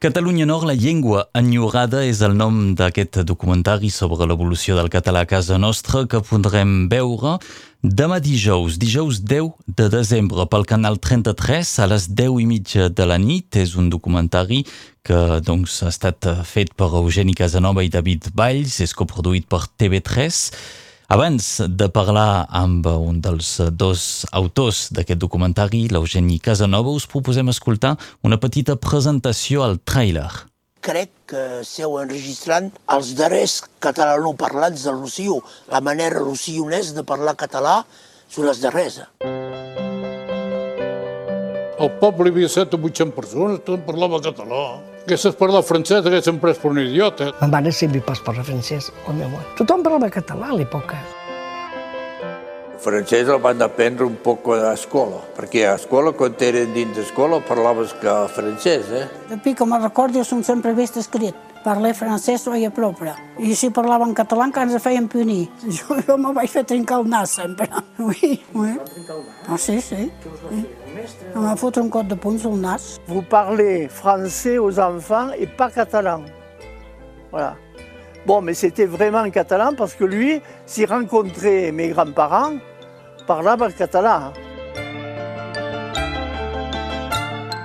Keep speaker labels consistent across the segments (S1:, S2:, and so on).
S1: Catalunya Nord, la llengua enyorada és el nom d'aquest documentari sobre l'evolució del català a casa nostra que podrem veure demà dijous, dijous 10 de desembre pel canal 33 a les 10 i mitja de la nit. És un documentari que doncs, ha estat fet per Eugeni Casanova i David Valls, és coproduït per TV3 abans de parlar amb un dels dos autors d'aquest documentari, l'Eugeni Casanova, us proposem escoltar una petita presentació al tràiler.
S2: Crec que esteu enregistrant els darrers catalanoparlants del Rossio. La manera rossionès de parlar català són les darrers.
S3: El poble hi havia 7 o 800 persones, tot parlava català. Haguessis parlat francès, haguéssim pres per un idiota.
S4: Ma mare sempre pas parlar francès, o meu mare. Tothom parlava català a l'època.
S5: El francès el van aprendre un poc a escola, perquè a escola, quan eren dins d'escola, parlaves que francès, eh?
S6: Depuis que me recordo, som sempre vist escrit. Parler francès ho a propre. I si parlava en català encara ens feien punir. Jo, jo me vaig fer nas sempre. Oui, oui. Ah, sí, sí. On un code de nas.
S7: Vous parlez français aux enfants et pas catalan. Voilà. Bon, mais c'était vraiment catalan parce que lui, s'il rencontrait mes grands-parents, parlava le català.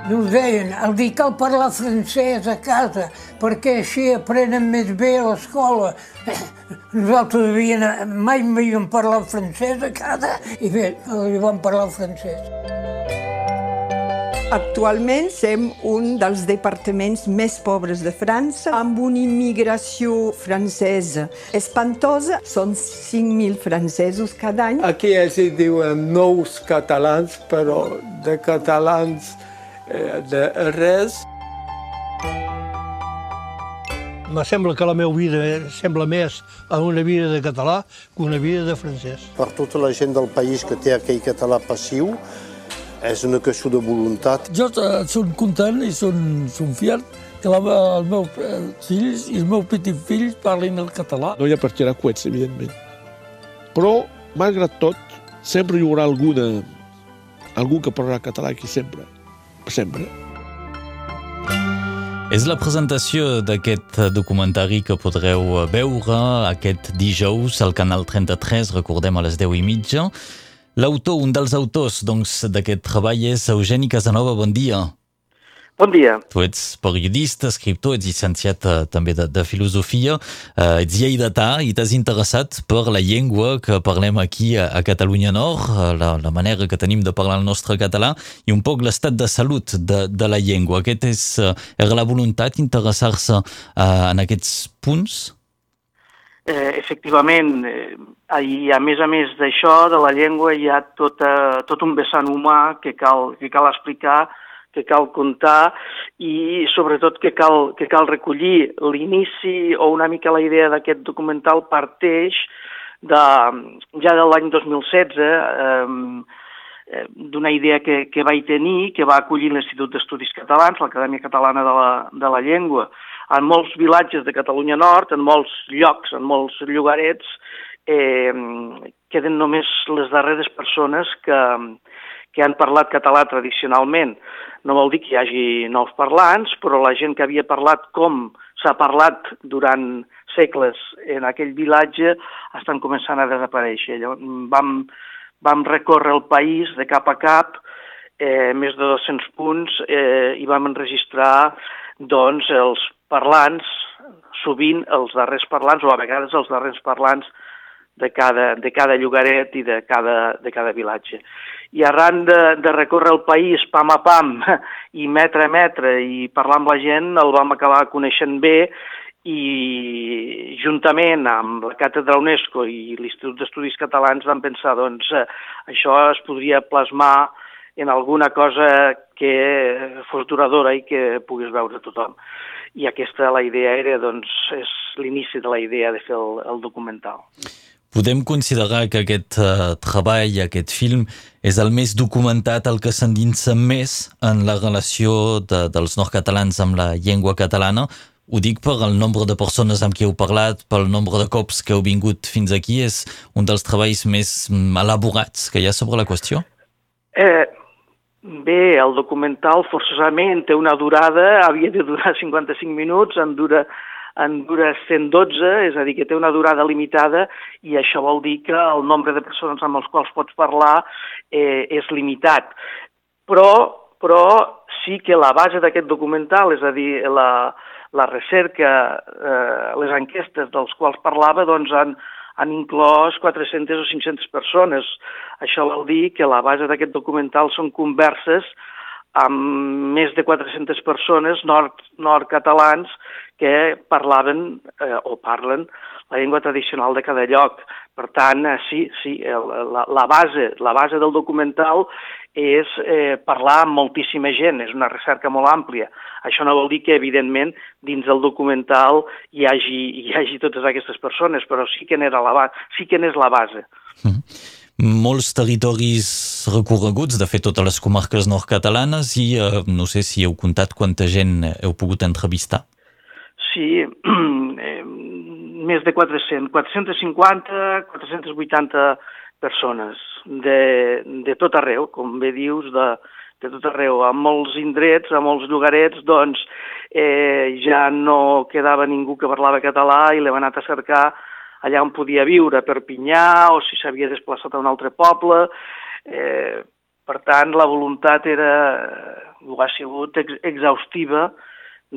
S8: Nous deien, el dir cal parlar francès a casa perquè així aprenen més bé a l'escola. Nosaltres devien, mai m'havíem parlat francès a casa i bé, li vam parlar francès.
S9: Actualment som un dels departaments més pobres de França, amb una immigració francesa espantosa. Són 5.000 francesos cada any.
S10: Aquí es diuen nous catalans, però de catalans de res.
S11: Me sembla que la meva vida sembla més a una vida de català que una vida de francès.
S12: Per tota la gent del país que té aquell català passiu, és una qüestió de voluntat.
S13: Jo soc content i soc, soc fiat que la, els meus fills i els meus petits fills parlin el català.
S14: No hi ha per tirar coets, evidentment. Però, malgrat tot, sempre hi haurà alguna, algú que parlarà català aquí sempre. Sempre.
S1: És la presentació d'aquest documentari que podreu veure aquest dijous al canal 33, recordem a les 10 i mitja. L'autor, un dels autors doncs, d'aquest doncs, treball és Eugeni Casanova. Bon dia.
S15: Bon dia.
S1: Tu ets periodista, escriptor, ets llicenciat uh, també de, de filosofia, uh, ets lleidatà i t'has interessat per la llengua que parlem aquí a, a Catalunya Nord, uh, la, la manera que tenim de parlar el nostre català i un poc l'estat de salut de, de la llengua. Aquest és, uh, era la voluntat interessar-se uh, en aquests punts?
S15: Eh, efectivament, eh, i a més a més d'això, de la llengua, hi ha tot, eh, tot un vessant humà que cal, que cal explicar, que cal contar i sobretot que cal, que cal recollir l'inici o una mica la idea d'aquest documental parteix de, ja de l'any 2016 eh, d'una idea que, que vaig tenir, que va acollir l'Institut d'Estudis Catalans, l'Acadèmia Catalana de la, de la Llengua, en molts vilatges de Catalunya Nord, en molts llocs, en molts llogarets, eh, queden només les darreres persones que, que han parlat català tradicionalment. No vol dir que hi hagi nous parlants, però la gent que havia parlat com s'ha parlat durant segles en aquell vilatge estan començant a desaparèixer. Llavors, vam, vam recórrer el país de cap a cap, eh, més de 200 punts, eh, i vam enregistrar doncs, els parlants, sovint els darrers parlants, o a vegades els darrers parlants de cada, de cada llogaret i de cada, de cada vilatge. I arran de, de recórrer el país pam a pam i metre a metre i parlar amb la gent, el vam acabar coneixent bé i juntament amb la Càtedra UNESCO i l'Institut d'Estudis Catalans vam pensar, doncs, eh, això es podria plasmar en alguna cosa que fos duradora i que pogués veure tothom. I aquesta, la idea era, doncs, és l'inici de la idea de fer el, el documental.
S1: Podem considerar que aquest uh, treball, aquest film, és el més documentat, el que s'endinsa més en la relació de, dels nord-catalans amb la llengua catalana, ho dic per el nombre de persones amb qui heu parlat, pel nombre de cops que heu vingut fins aquí, és un dels treballs més elaborats que hi ha sobre la qüestió?
S15: Eh, Bé, el documental forçosament té una durada, havia de durar 55 minuts, en dura, en dura 112, és a dir, que té una durada limitada i això vol dir que el nombre de persones amb els quals pots parlar eh, és limitat. Però, però sí que la base d'aquest documental, és a dir, la, la recerca, eh, les enquestes dels quals parlava, doncs han, han inclòs 400 o 500 persones. Això vol dir que la base d'aquest documental són converses amb més de 400 persones nord, nord-catalans que parlaven eh, o parlen la llengua tradicional de cada lloc. Per tant, eh, sí, sí, la, la, base, la base del documental és eh, parlar amb moltíssima gent, és una recerca molt àmplia. Això no vol dir que, evidentment, dins del documental hi hagi, hi hagi totes aquestes persones, però sí que n'era la, sí que n'és la base. Mm.
S1: Molts territoris recorreguts, de fet totes les comarques nord-catalanes, i eh, no sé si heu comptat quanta gent heu pogut entrevistar.
S15: Sí, eh, més de 400, 450, 480 persones de, de tot arreu, com bé dius, de, de tot arreu. A molts indrets, a molts llogarets, doncs, eh, ja no quedava ningú que parlava català i l'hem anat a cercar allà on podia viure, a Perpinyà, o si s'havia desplaçat a un altre poble. Eh, per tant, la voluntat era, ho ha sigut ex exhaustiva,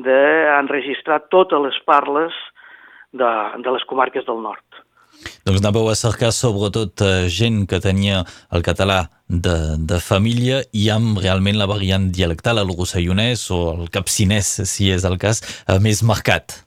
S15: d'enregistrar totes les parles de, de les comarques del nord.
S1: Doncs anàveu a cercar sobretot eh, gent que tenia el català de, de família i amb realment la variant dialectal, el rossellonès o el capcinès, si és el cas, eh, més marcat.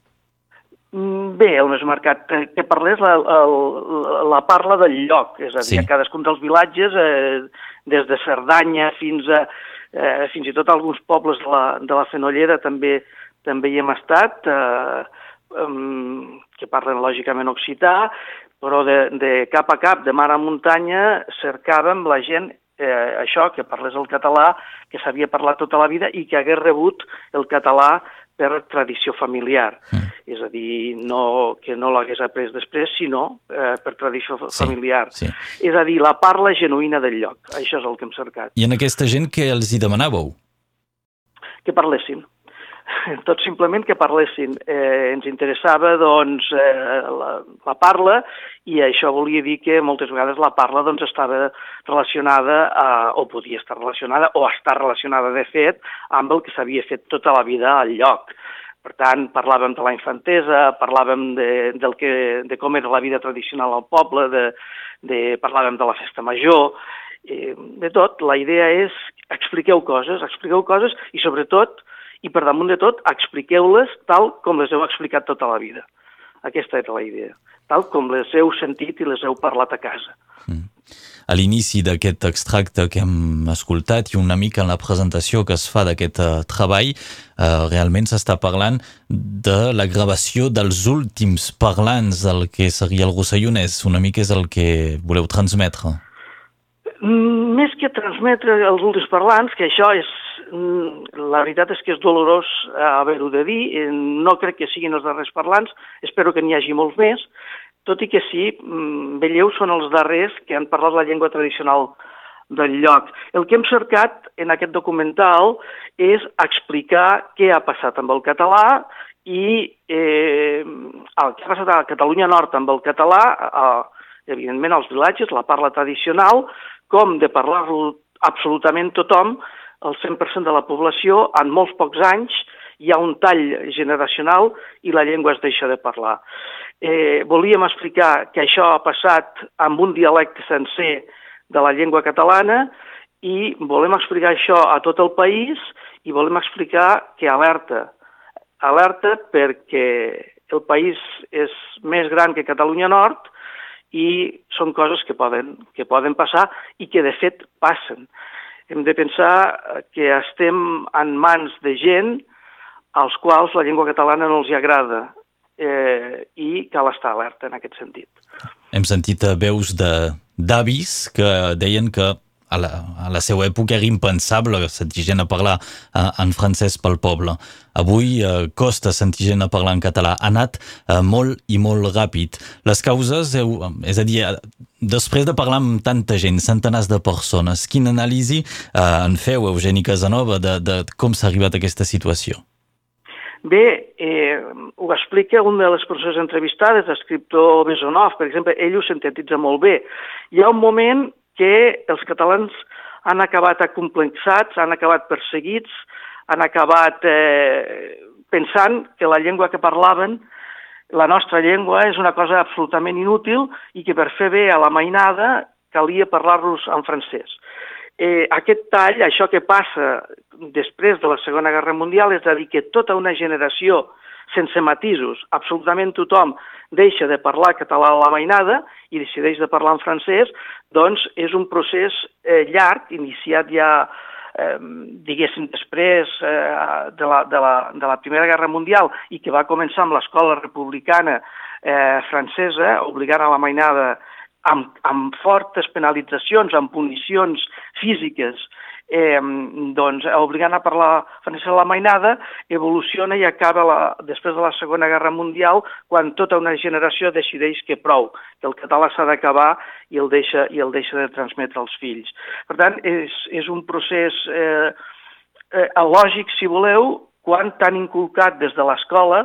S15: Mm, bé, el més marcat, eh, que parlés la, la, la parla del lloc, és a dir, sí. a cadascun dels vilatges, eh, des de Cerdanya fins a eh, fins i tot alguns pobles de la, de la Fenollera també també hi hem estat, eh, um, que parlen lògicament occità, però de, de cap a cap, de mar a muntanya, cercàvem la gent eh, això, que parlés el català, que s'havia parlat tota la vida i que hagués rebut el català per tradició familiar. Mm. És a dir, no, que no l'hagués après després, sinó eh, per tradició sí, familiar. Sí. És a dir, la parla genuïna del lloc. Això és el que hem cercat.
S1: I en aquesta gent què els hi demanàveu?
S15: Que parlessin tot simplement que parlessin. Eh, ens interessava doncs, eh, la, la parla i això volia dir que moltes vegades la parla doncs, estava relacionada, a, o podia estar relacionada, o està relacionada de fet, amb el que s'havia fet tota la vida al lloc. Per tant, parlàvem de la infantesa, parlàvem de, del que, de com era la vida tradicional al poble, de, de, parlàvem de la festa major, eh, de tot. La idea és expliqueu coses, expliqueu coses i sobretot i per damunt de tot expliqueu-les tal com les heu explicat tota la vida. Aquesta era la idea, tal com les heu sentit i les heu parlat a casa. Mm.
S1: A l'inici d'aquest extracte que hem escoltat i una mica en la presentació que es fa d'aquest uh, treball, uh, realment s'està parlant de la gravació dels últims parlants del que seria el rossellonès. Una mica és el que voleu transmetre.
S15: Mm, més que transmetre els últims parlants, que això és la veritat és que és dolorós eh, haver-ho de dir, eh, no crec que siguin els darrers parlants, espero que n'hi hagi molts més, tot i que sí, mm, veieu, són els darrers que han parlat la llengua tradicional del lloc. El que hem cercat en aquest documental és explicar què ha passat amb el català i eh, el que ha passat a Catalunya Nord amb el català, eh, evidentment als vilatges, la parla tradicional, com de parlar-lo absolutament tothom, el 100% de la població, en molts pocs anys hi ha un tall generacional i la llengua es deixa de parlar. Eh, volíem explicar que això ha passat amb un dialecte sencer de la llengua catalana i volem explicar això a tot el país i volem explicar que alerta, alerta perquè el país és més gran que Catalunya Nord i són coses que poden, que poden passar i que de fet passen hem de pensar que estem en mans de gent als quals la llengua catalana no els hi agrada eh, i cal estar alerta en aquest sentit.
S1: Hem sentit veus d'avis que deien que a la, a la seva època era impensable sentir gent a parlar uh, en francès pel poble. Avui uh, costa sentir gent a parlar en català. Ha anat uh, molt i molt ràpid. Les causes, heu, és a dir, després de parlar amb tanta gent, centenars de persones, quina anàlisi uh, en feu, Eugeni Casanova, de, de com s'ha arribat a aquesta situació?
S15: Bé, eh, ho explica un de les persones entrevistades, l'escriptor Besonov, per exemple, ell ho sintetitza molt bé. Hi ha un moment que els catalans han acabat acomplexats, han acabat perseguits, han acabat eh, pensant que la llengua que parlaven, la nostra llengua, és una cosa absolutament inútil i que per fer bé a la mainada calia parlar-los en francès. Eh, aquest tall, això que passa després de la Segona Guerra Mundial, és a dir, que tota una generació, sense matisos, absolutament tothom deixa de parlar català a la mainada i decideix de parlar en francès, doncs és un procés eh, llarg, iniciat ja, eh, diguéssim, després eh, de, la, de, la, de la Primera Guerra Mundial i que va començar amb l'escola republicana eh, francesa, obligant a la mainada amb, amb fortes penalitzacions, amb punicions físiques, eh, doncs, obligant a parlar francès a la mainada, evoluciona i acaba la, després de la Segona Guerra Mundial, quan tota una generació decideix que prou, que el català s'ha d'acabar i, el deixa, i el deixa de transmetre als fills. Per tant, és, és un procés eh, eh, lògic, si voleu, quan t'han inculcat des de l'escola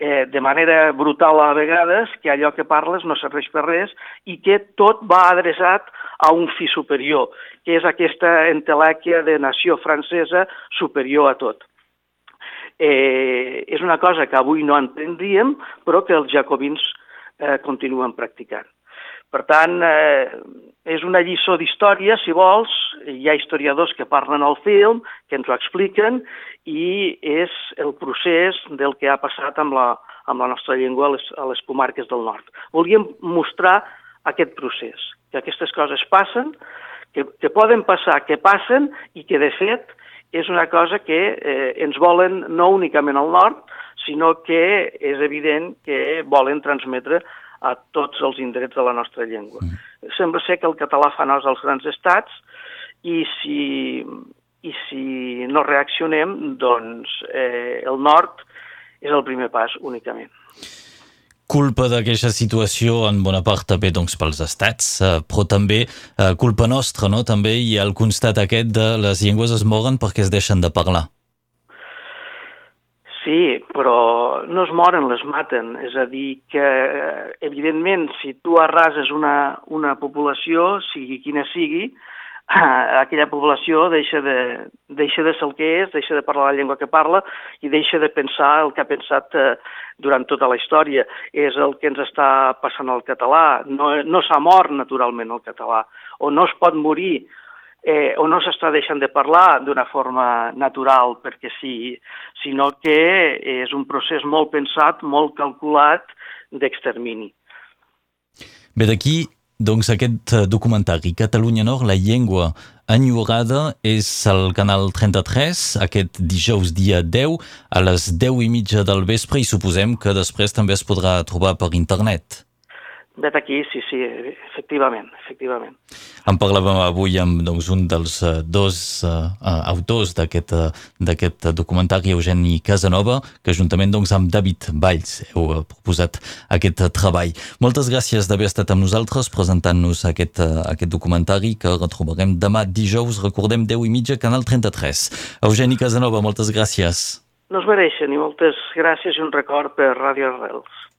S15: eh, de manera brutal a vegades, que allò que parles no serveix per res i que tot va adreçat a un fi superior, que és aquesta entelèquia de nació francesa superior a tot. Eh, és una cosa que avui no entendríem, però que els jacobins eh, continuen practicant. Per tant, eh, és una lliçó d'història, si vols, hi ha historiadors que parlen al film, que ens ho expliquen, i és el procés del que ha passat amb la, amb la nostra llengua a les, a les comarques del nord. Volíem mostrar aquest procés, que aquestes coses passen, que, que poden passar, que passen i que, de fet, és una cosa que eh, ens volen no únicament al nord, sinó que és evident que volen transmetre a tots els indrets de la nostra llengua. Mm. Sembla ser que el català fa nos als grans estats i si, i si no reaccionem, doncs eh, el nord és el primer pas únicament.
S1: Culpa d'aquesta situació en bona part també doncs, pels estats, eh, però també eh, culpa nostra, no? També hi ha el constat aquest de les llengües es moren perquè es deixen de parlar.
S15: Sí, però no es moren, les maten. És a dir, que evidentment, si tu arrases una, una població, sigui quina sigui, aquella població deixa de, deixa de ser el que és, deixa de parlar la llengua que parla i deixa de pensar el que ha pensat eh, durant tota la història. És el que ens està passant al català. No, no s'ha mort naturalment el català, o no es pot morir, eh, o no s'està deixant de parlar d'una forma natural perquè sí, sinó que és un procés molt pensat, molt calculat d'extermini.
S1: Bé, d'aquí doncs aquest eh, documentari, Catalunya Nord, la llengua enyorada, és al canal 33, aquest dijous dia 10, a les 10 i mitja del vespre, i suposem que després també es podrà trobar per internet.
S15: Vet aquí, sí, sí, efectivament, efectivament.
S1: En parlàvem avui amb doncs, un dels uh, dos uh, autors d'aquest documentari, Eugeni Casanova, que juntament doncs, amb David Valls heu proposat aquest treball. Moltes gràcies d'haver estat amb nosaltres presentant-nos aquest, uh, aquest documentari que retrobarem demà dijous, recordem 10 i mitja, Canal 33. Eugeni Casanova, moltes gràcies.
S15: No es mereixen i moltes gràcies i un record per Ràdio Arrels.